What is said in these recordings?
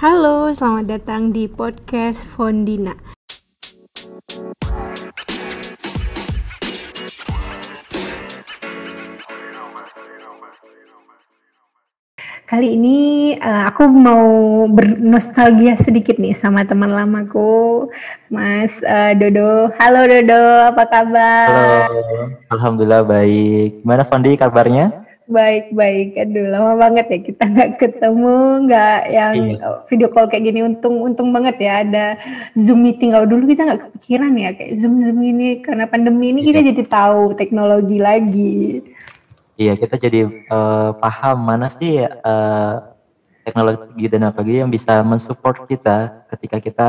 Halo, selamat datang di podcast Fondina. Kali ini uh, aku mau bernostalgia sedikit nih sama teman lamaku, Mas uh, Dodo. Halo Dodo, apa kabar? Halo, Alhamdulillah baik. Gimana Fondi kabarnya? Baik, baik. Aduh, lama banget ya kita nggak ketemu, nggak yang iya. video call kayak gini. Untung, untung banget ya ada Zoom meeting. Kalau dulu kita nggak kepikiran ya kayak Zoom Zoom ini karena pandemi ini iya. kita jadi tahu teknologi lagi. Iya, kita jadi uh, paham mana sih uh, teknologi dan apa gitu yang bisa mensupport kita ketika kita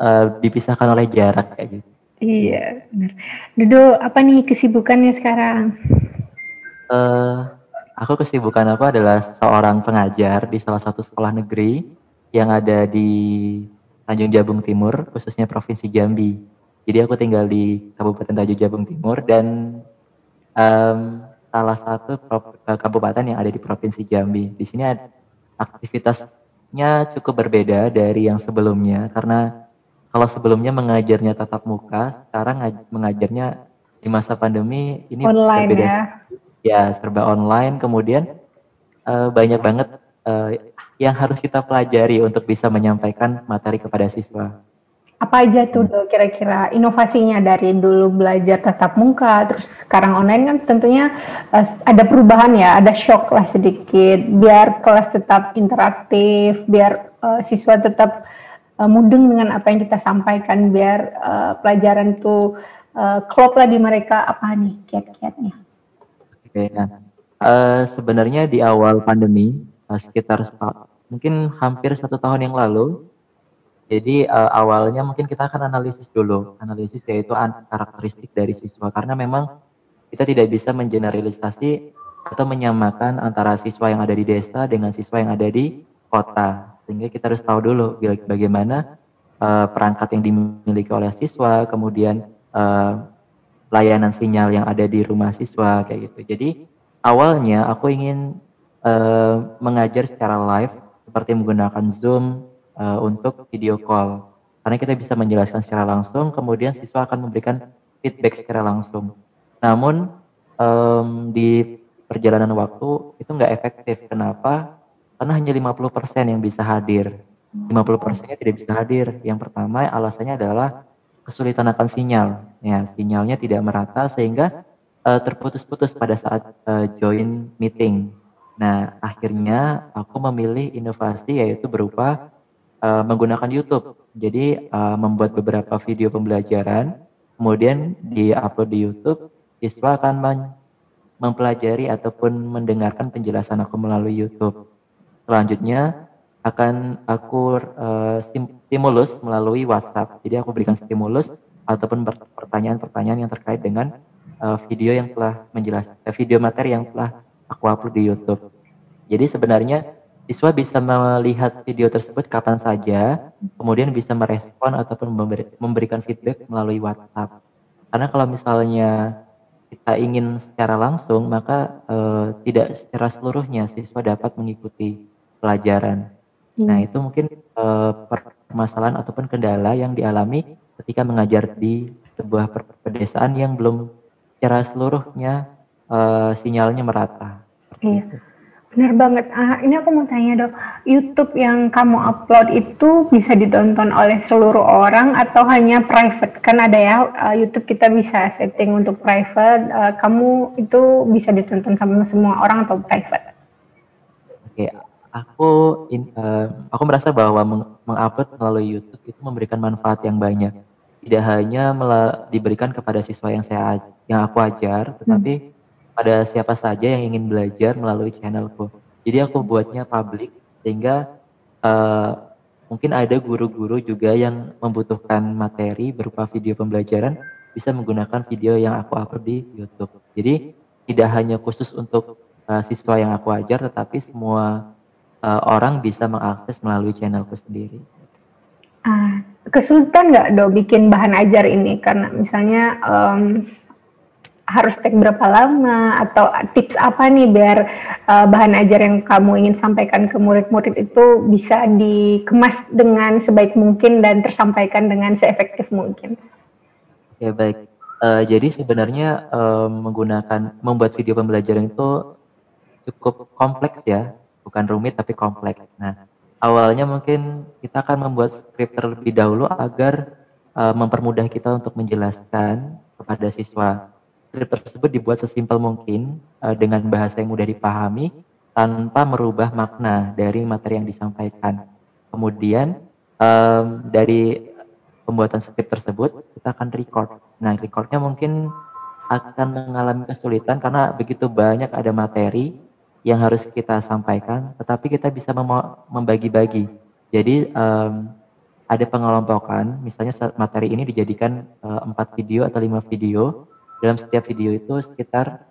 uh, dipisahkan oleh jarak kayak gitu. Iya, benar. Dodo, apa nih kesibukannya sekarang? Uh, aku kesibukan apa adalah seorang pengajar di salah satu sekolah negeri yang ada di Tanjung Jabung Timur, khususnya Provinsi Jambi. Jadi aku tinggal di Kabupaten Tanjung Jabung Timur dan um, salah satu eh, kabupaten yang ada di Provinsi Jambi. Di sini aktivitasnya cukup berbeda dari yang sebelumnya karena kalau sebelumnya mengajarnya tatap muka, sekarang mengajarnya di masa pandemi ini online berbeda. Ya. Ya serba online. Kemudian uh, banyak banget uh, yang harus kita pelajari untuk bisa menyampaikan materi kepada siswa. Apa aja tuh do kira-kira inovasinya dari dulu belajar tatap muka terus sekarang online kan tentunya uh, ada perubahan ya, ada shock lah sedikit biar kelas tetap interaktif, biar uh, siswa tetap uh, mudeng dengan apa yang kita sampaikan biar uh, pelajaran tuh uh, klop lah di mereka apa nih kiat-kiatnya. Oke, nah uh, sebenarnya di awal pandemi uh, sekitar mungkin hampir satu tahun yang lalu jadi uh, awalnya mungkin kita akan analisis dulu, analisis yaitu karakteristik dari siswa karena memang kita tidak bisa mengeneralisasi atau menyamakan antara siswa yang ada di desa dengan siswa yang ada di kota. Sehingga kita harus tahu dulu bagaimana uh, perangkat yang dimiliki oleh siswa, kemudian uh, layanan sinyal yang ada di rumah siswa kayak gitu. Jadi awalnya aku ingin uh, mengajar secara live seperti menggunakan Zoom, uh, untuk video call. Karena kita bisa menjelaskan secara langsung, kemudian siswa akan memberikan feedback secara langsung. Namun um, di perjalanan waktu itu nggak efektif. Kenapa? Karena hanya 50% yang bisa hadir. 50%-nya tidak bisa hadir. Yang pertama alasannya adalah kesulitan akan sinyal. Ya, sinyalnya tidak merata sehingga uh, terputus-putus pada saat uh, join meeting. Nah, akhirnya aku memilih inovasi yaitu berupa uh, menggunakan YouTube. Jadi uh, membuat beberapa video pembelajaran, kemudian di-upload di YouTube, siswa akan mempelajari ataupun mendengarkan penjelasan aku melalui YouTube. Selanjutnya akan aku uh, stimulus melalui WhatsApp. Jadi aku berikan stimulus ataupun pertanyaan-pertanyaan yang terkait dengan uh, video yang telah menjelaskan video materi yang telah aku upload di YouTube. Jadi sebenarnya siswa bisa melihat video tersebut kapan saja, kemudian bisa merespon ataupun memberi, memberikan feedback melalui WhatsApp. Karena kalau misalnya kita ingin secara langsung, maka uh, tidak secara seluruhnya siswa dapat mengikuti pelajaran. Hmm. Nah, itu mungkin uh, permasalahan ataupun kendala yang dialami ketika mengajar di sebuah pedesaan yang belum secara seluruhnya uh, sinyalnya merata. Iya. Benar banget. Ah, ini aku mau tanya dok, YouTube yang kamu upload itu bisa ditonton oleh seluruh orang atau hanya private? Kan ada ya uh, YouTube kita bisa setting untuk private. Uh, kamu itu bisa ditonton sama semua orang atau private? Oke, aku in, uh, aku merasa bahwa meng mengupload melalui YouTube itu memberikan manfaat yang banyak. Tidak hanya diberikan kepada siswa yang saya yang aku ajar, tetapi hmm pada siapa saja yang ingin belajar melalui channelku. Jadi aku buatnya publik sehingga uh, mungkin ada guru-guru juga yang membutuhkan materi berupa video pembelajaran bisa menggunakan video yang aku upload di YouTube. Jadi tidak hanya khusus untuk uh, siswa yang aku ajar, tetapi semua uh, orang bisa mengakses melalui channelku sendiri. Ah, kesulitan nggak do bikin bahan ajar ini karena misalnya um, harus take berapa lama atau tips apa nih biar uh, bahan ajar yang kamu ingin sampaikan ke murid-murid itu bisa dikemas dengan sebaik mungkin dan tersampaikan dengan seefektif mungkin. Ya baik. Uh, jadi sebenarnya uh, menggunakan membuat video pembelajaran itu cukup kompleks ya, bukan rumit tapi kompleks. Nah, awalnya mungkin kita akan membuat skrip terlebih dahulu agar uh, mempermudah kita untuk menjelaskan kepada siswa skrip tersebut dibuat sesimpel mungkin uh, dengan bahasa yang mudah dipahami tanpa merubah makna dari materi yang disampaikan. Kemudian um, dari pembuatan skrip tersebut kita akan record. Nah, recordnya mungkin akan mengalami kesulitan karena begitu banyak ada materi yang harus kita sampaikan, tetapi kita bisa membagi-bagi. Jadi um, ada pengelompokan, misalnya materi ini dijadikan empat uh, video atau lima video dalam setiap video itu sekitar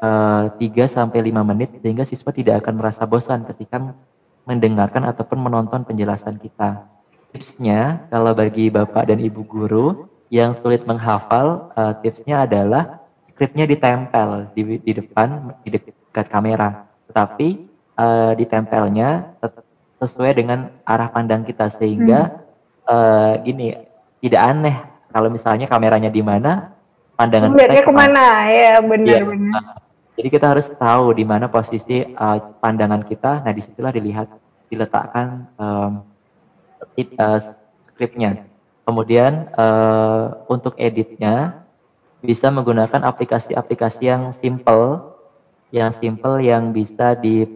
uh, eh, 3 sampai 5 menit sehingga siswa tidak akan merasa bosan ketika mendengarkan ataupun menonton penjelasan kita. Tipsnya kalau bagi Bapak dan Ibu guru yang sulit menghafal, uh, tipsnya adalah skripnya ditempel di, di depan di dekat kamera. Tetapi uh, ditempelnya sesuai dengan arah pandang kita sehingga hmm. uh, gini tidak aneh kalau misalnya kameranya di mana pandangan kita ke mana? Ya benar ya. benar. Jadi kita harus tahu di mana posisi uh, pandangan kita. Nah di situlah dilihat diletakkan um, tip, uh, skripnya. Kemudian uh, untuk editnya bisa menggunakan aplikasi-aplikasi yang simple yang simple yang bisa di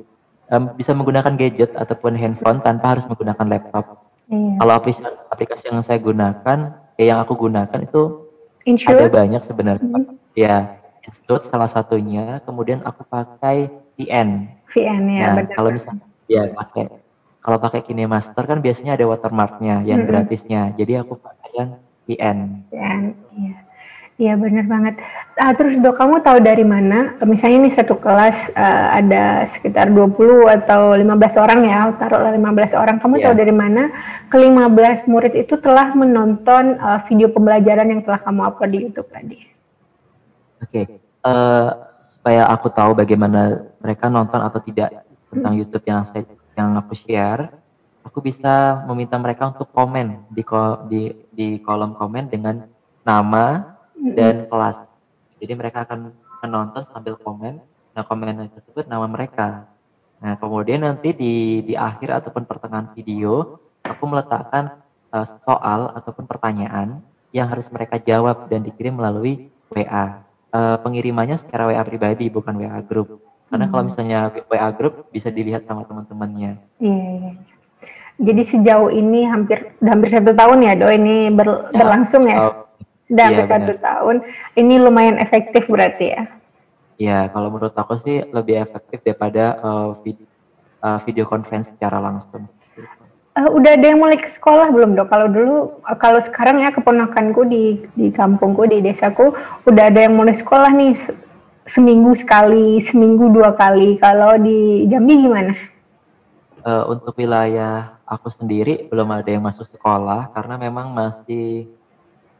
um, bisa menggunakan gadget ataupun handphone tanpa harus menggunakan laptop. Iya. Kalau aplikasi, aplikasi yang saya gunakan, eh, yang aku gunakan itu Insure? Ada banyak sebenarnya. Mm -hmm. Ya, Insure salah satunya. Kemudian aku pakai VN. VN ya. Nah, kalau misalnya ya pakai kalau pakai KineMaster kan biasanya ada watermarknya yang mm -hmm. gratisnya. Jadi aku pakai yang VN. VN, iya. Iya benar banget. Ah, terus dok, kamu tahu dari mana? Misalnya nih satu kelas uh, ada sekitar 20 atau 15 orang ya, taruhlah 15 orang. Kamu yeah. tahu dari mana ke-15 murid itu telah menonton uh, video pembelajaran yang telah kamu upload di YouTube tadi? Oke, okay. uh, eh, supaya aku tahu bagaimana mereka nonton atau tidak tentang hmm. YouTube yang saya yang aku share, aku bisa meminta mereka untuk komen di di di kolom komen dengan nama dan kelas. Jadi mereka akan menonton sambil komen. Nah, komen tersebut nama mereka. Nah, kemudian nanti di di akhir ataupun pertengahan video, aku meletakkan uh, soal ataupun pertanyaan yang harus mereka jawab dan dikirim melalui WA. Uh, pengirimannya secara WA pribadi bukan WA grup. Karena hmm. kalau misalnya WA grup bisa dilihat sama teman-temannya. Iya, iya. Jadi sejauh ini hampir hampir satu tahun ya Do ini ber, ya, berlangsung ya? Dan iya, satu tahun. Ini lumayan efektif berarti ya? Iya, kalau menurut aku sih lebih efektif daripada uh, video, uh, video conference secara langsung. Uh, udah ada yang mulai ke sekolah belum dok? Kalau dulu, uh, kalau sekarang ya keponakanku di di kampungku di desaku udah ada yang mulai sekolah nih seminggu sekali, seminggu dua kali. Kalau di Jambi gimana? Uh, untuk wilayah aku sendiri belum ada yang masuk sekolah karena memang masih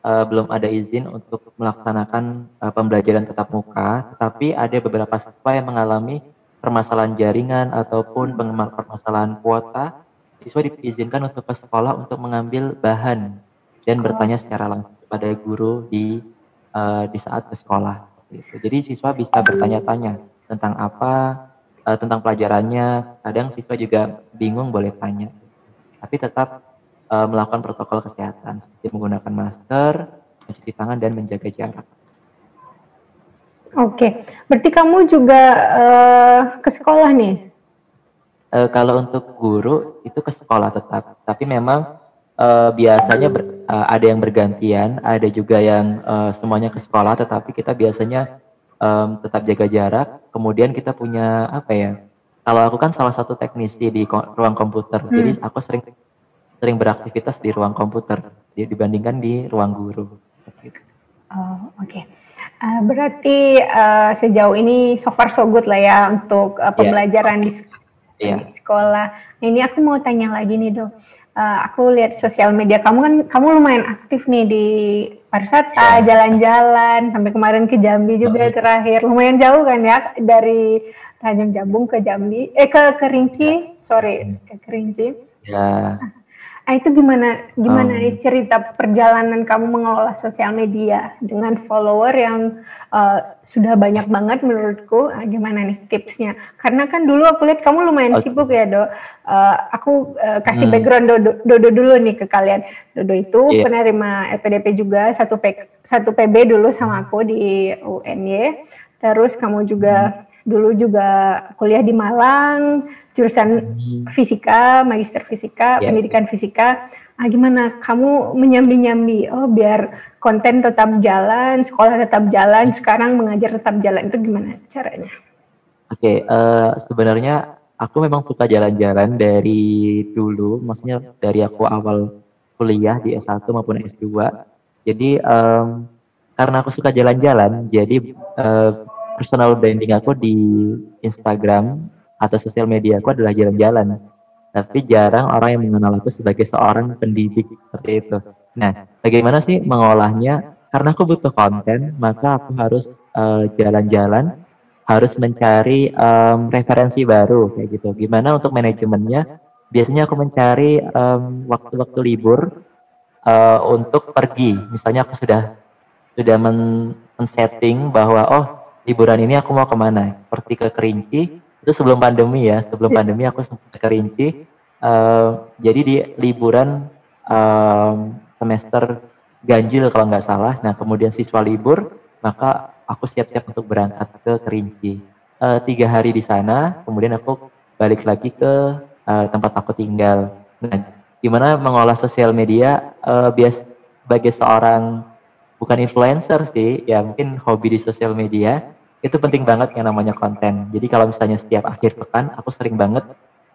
uh, belum ada izin untuk melaksanakan uh, pembelajaran tatap muka, tetapi ada beberapa siswa yang mengalami permasalahan jaringan ataupun permasalahan kuota, siswa diizinkan untuk ke sekolah untuk mengambil bahan dan bertanya secara langsung kepada guru di uh, di saat ke sekolah. Jadi siswa bisa bertanya-tanya tentang apa, uh, tentang pelajarannya. Kadang siswa juga bingung boleh tanya, tapi tetap uh, melakukan protokol kesehatan seperti menggunakan masker, mencuci tangan dan menjaga jarak. Oke, berarti kamu juga uh, ke sekolah nih? Uh, kalau untuk guru itu ke sekolah tetap, tapi memang uh, biasanya ber, uh, ada yang bergantian, ada juga yang uh, semuanya ke sekolah, tetapi kita biasanya um, tetap jaga jarak. Kemudian kita punya apa ya? Kalau aku kan salah satu teknisi di ruang komputer, hmm. jadi aku sering sering beraktivitas di ruang komputer dibandingkan di ruang guru. Oh, oke. Okay. Uh, berarti uh, sejauh ini so far so good lah ya untuk uh, pembelajaran yeah. di, yeah. di sekolah. Nah, ini aku mau tanya lagi nih dok. Uh, aku lihat sosial media kamu kan kamu lumayan aktif nih di pariwisata, iya. jalan-jalan, sampai kemarin ke Jambi juga oh. terakhir. Lumayan jauh kan ya dari Tanjung Jabung ke Jambi, eh ke Kerinci, ya. sorry, ke Kerinci. Ya. Nah, itu gimana gimana um, cerita perjalanan kamu mengelola sosial media dengan follower yang uh, sudah banyak banget menurutku. Nah, gimana nih tipsnya? Karena kan dulu aku lihat kamu lumayan okay. sibuk ya, Do. Uh, aku uh, kasih hmm. background Dodo, Dodo dulu nih ke kalian. Dodo itu yeah. penerima LPDP juga satu P, satu PB dulu sama aku di UNY. Terus kamu juga hmm. Dulu juga kuliah di Malang jurusan hmm. fisika, magister fisika, yeah. pendidikan fisika. Ah, gimana kamu menyambi-nyambi? Oh, biar konten tetap jalan, sekolah tetap jalan, sekarang mengajar tetap jalan itu gimana caranya? Oke, okay, uh, eh, sebenarnya aku memang suka jalan-jalan dari dulu, maksudnya dari aku awal kuliah di S1 maupun S2. Jadi um, karena aku suka jalan-jalan, jadi uh, personal branding aku di Instagram atau sosial media aku adalah jalan-jalan. Tapi jarang orang yang mengenal aku sebagai seorang pendidik seperti itu. Nah, bagaimana sih mengolahnya? Karena aku butuh konten, maka aku harus eh, jalan-jalan, harus mencari um, referensi baru kayak gitu. Gimana untuk manajemennya? Biasanya aku mencari waktu waktu-waktu libur uh, untuk pergi. Misalnya aku sudah sudah men, men setting bahwa oh liburan ini aku mau ke mana? Seperti ke Kerinci, itu sebelum pandemi ya. Sebelum yeah. pandemi aku sempat ke Rinci uh, jadi di liburan uh, semester ganjil kalau nggak salah. Nah kemudian siswa libur maka aku siap-siap untuk berangkat ke Kerinci. Uh, tiga hari di sana kemudian aku balik lagi ke uh, tempat aku tinggal. Nah gimana mengolah sosial media? Uh, bias sebagai seorang bukan influencer sih ya mungkin hobi di sosial media itu penting banget yang namanya konten. Jadi kalau misalnya setiap akhir pekan aku sering banget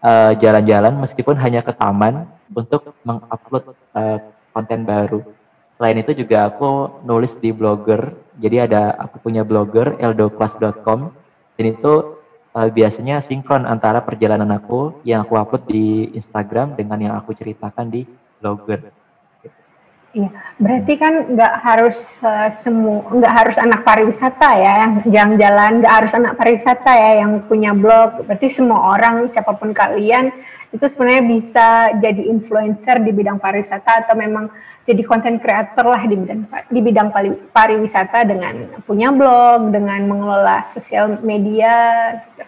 eh, jalan-jalan uh, meskipun hanya ke taman untuk mengupload uh, konten baru. Selain itu juga aku nulis di blogger. Jadi ada aku punya blogger eldoclass.com dan itu uh, biasanya sinkron antara perjalanan aku yang aku upload di Instagram dengan yang aku ceritakan di blogger. Iya, berarti kan nggak harus uh, semu, nggak harus anak pariwisata ya yang jalan-jalan, nggak harus anak pariwisata ya yang punya blog. Berarti semua orang, siapa pun kalian, itu sebenarnya bisa jadi influencer di bidang pariwisata atau memang jadi konten kreator lah di bidang di bidang pariwisata dengan punya blog, dengan mengelola sosial media. Gitu.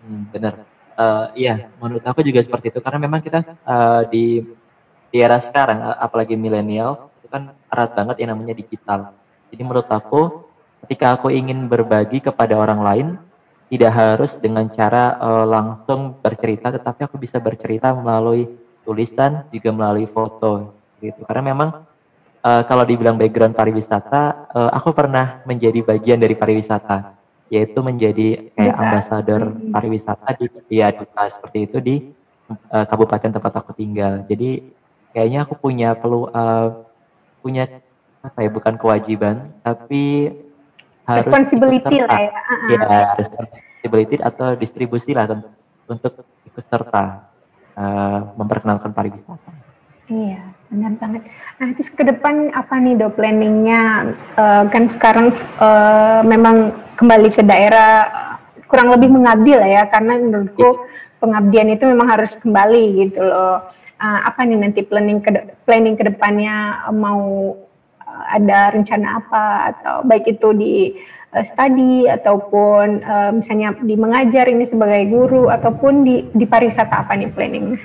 Hmm, benar. Uh, iya, menurut aku juga seperti itu karena memang kita uh, di di era sekarang apalagi millennials itu kan erat banget yang namanya digital. Jadi menurut aku ketika aku ingin berbagi kepada orang lain tidak harus dengan cara uh, langsung bercerita tetapi aku bisa bercerita melalui tulisan juga melalui foto gitu. Karena memang uh, kalau dibilang background pariwisata uh, aku pernah menjadi bagian dari pariwisata yaitu menjadi kayak ambasador hmm. pariwisata di ya duta seperti itu di uh, kabupaten tempat aku tinggal. Jadi kayaknya aku punya perlu uh, punya apa ya bukan kewajiban tapi harus responsibility lah ya. Ya, responsibility atau distribusi lah untuk ikut serta uh, memperkenalkan pariwisata. Iya, benar banget. Nah, terus ke depan apa nih do planningnya? Uh, kan sekarang uh, memang kembali ke daerah kurang lebih mengabdi lah ya, karena menurutku iya. pengabdian itu memang harus kembali gitu loh uh, apa nih nanti planning ke planning ke depannya uh, mau uh, ada rencana apa atau baik itu di uh, study ataupun uh, misalnya di mengajar ini sebagai guru ataupun di di pariwisata apa nih planning?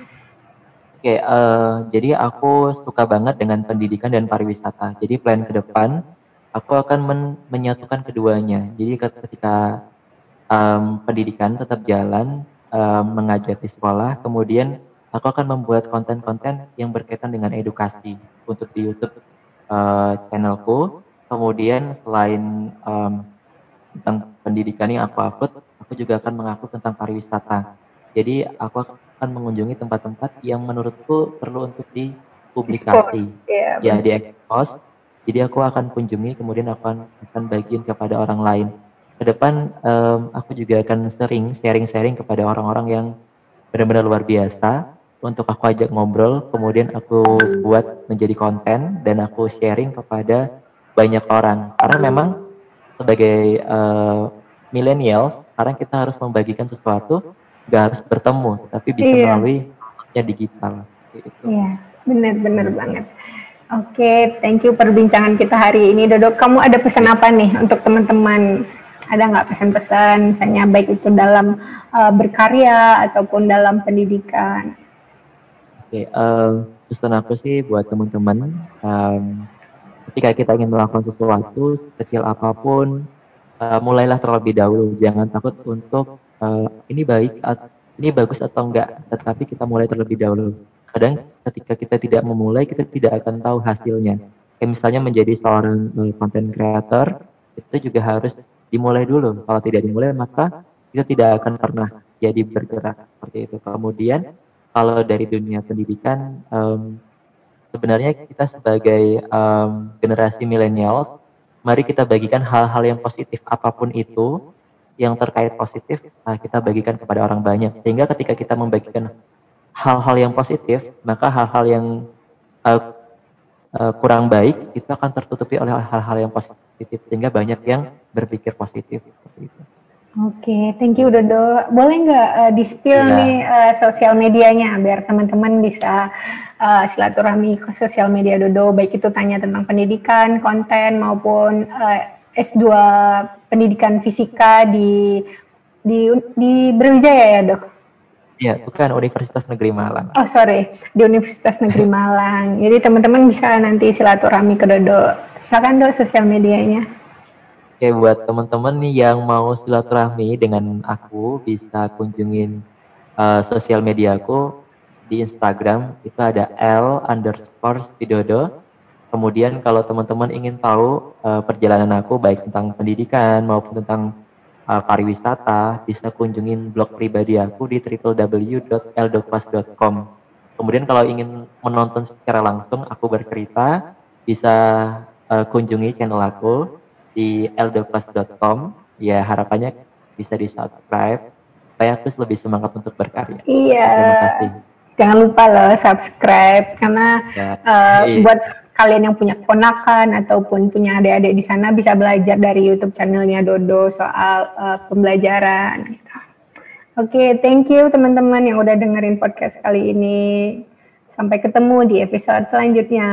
Oke, okay, uh, jadi aku suka banget dengan pendidikan dan pariwisata. Jadi plan ke depan aku akan men menyatukan keduanya. Jadi ketika um, pendidikan tetap jalan, um, mengajar di sekolah, kemudian aku akan membuat konten-konten yang berkaitan dengan edukasi untuk di YouTube uh, channelku. Kemudian selain um, tentang pendidikan yang aku upload, aku juga akan mengaku tentang pariwisata. Jadi aku akan mengunjungi tempat-tempat yang menurutku perlu untuk dipublikasi, yeah, ya di expose. Jadi aku akan kunjungi, kemudian aku akan, akan bagiin kepada orang lain. Ke depan um, aku juga akan sering sharing-sharing kepada orang-orang yang benar-benar luar biasa untuk aku ajak ngobrol, kemudian aku buat menjadi konten dan aku sharing kepada banyak orang. Karena memang sebagai uh, millennials, sekarang kita harus membagikan sesuatu, gak harus bertemu, tapi bisa iya. melalui digital. Iya, benar-benar banget. Oke, okay, thank you perbincangan kita hari ini, Dodo. Kamu ada pesan apa nih untuk teman-teman? Ada nggak pesan-pesan, misalnya baik itu dalam uh, berkarya ataupun dalam pendidikan? Oke, okay, uh, pesan aku sih buat teman-teman, um, ketika kita ingin melakukan sesuatu, kecil apa pun, uh, mulailah terlebih dahulu. Jangan takut untuk uh, ini baik, ini bagus atau enggak, tetapi kita mulai terlebih dahulu. Kadang ketika kita tidak memulai kita tidak akan tahu hasilnya. Kayak misalnya menjadi seorang konten uh, creator itu juga harus dimulai dulu. Kalau tidak dimulai maka kita tidak akan pernah jadi bergerak. Seperti itu. Kemudian kalau dari dunia pendidikan um, sebenarnya kita sebagai um, generasi millennials mari kita bagikan hal-hal yang positif apa pun itu yang terkait positif nah kita bagikan kepada orang banyak. Sehingga ketika kita membagikan hal-hal yang positif, maka hal-hal yang uh, kurang baik itu akan tertutupi oleh hal-hal yang positif. Sehingga banyak yang berpikir positif Oke, okay, thank you Dodo. Boleh nggak uh, di spill yeah. nih uh, sosial medianya biar teman-teman bisa uh, silaturahmi ke sosial media Dodo, baik itu tanya tentang pendidikan, konten maupun uh, S2 pendidikan fisika di di di Brawijaya ya dok. Iya, bukan Universitas Negeri Malang. Oh sorry, di Universitas Negeri Malang. Jadi teman-teman bisa nanti silaturahmi ke Dodo. Silakan dok sosial medianya. Oke, buat teman-teman nih yang mau silaturahmi dengan aku bisa kunjungin uh, sosial media aku di Instagram itu ada L underscore Widodo. Kemudian kalau teman-teman ingin tahu uh, perjalanan aku baik tentang pendidikan maupun tentang uh, pariwisata, bisa kunjungin blog pribadi aku di www.eldoklas.com. Kemudian kalau ingin menonton secara langsung aku bercerita, bisa uh, kunjungi channel aku di eldoklas.com. Ya harapannya bisa di subscribe supaya aku lebih semangat untuk berkarya. Iya. Terima kasih. Jangan lupa loh subscribe karena ya, uh, iya. buat kalian yang punya ponakan ataupun punya adik-adik di sana bisa belajar dari YouTube channelnya Dodo soal uh, pembelajaran. Gitu. Oke, okay, thank you teman-teman yang udah dengerin podcast kali ini. Sampai ketemu di episode selanjutnya.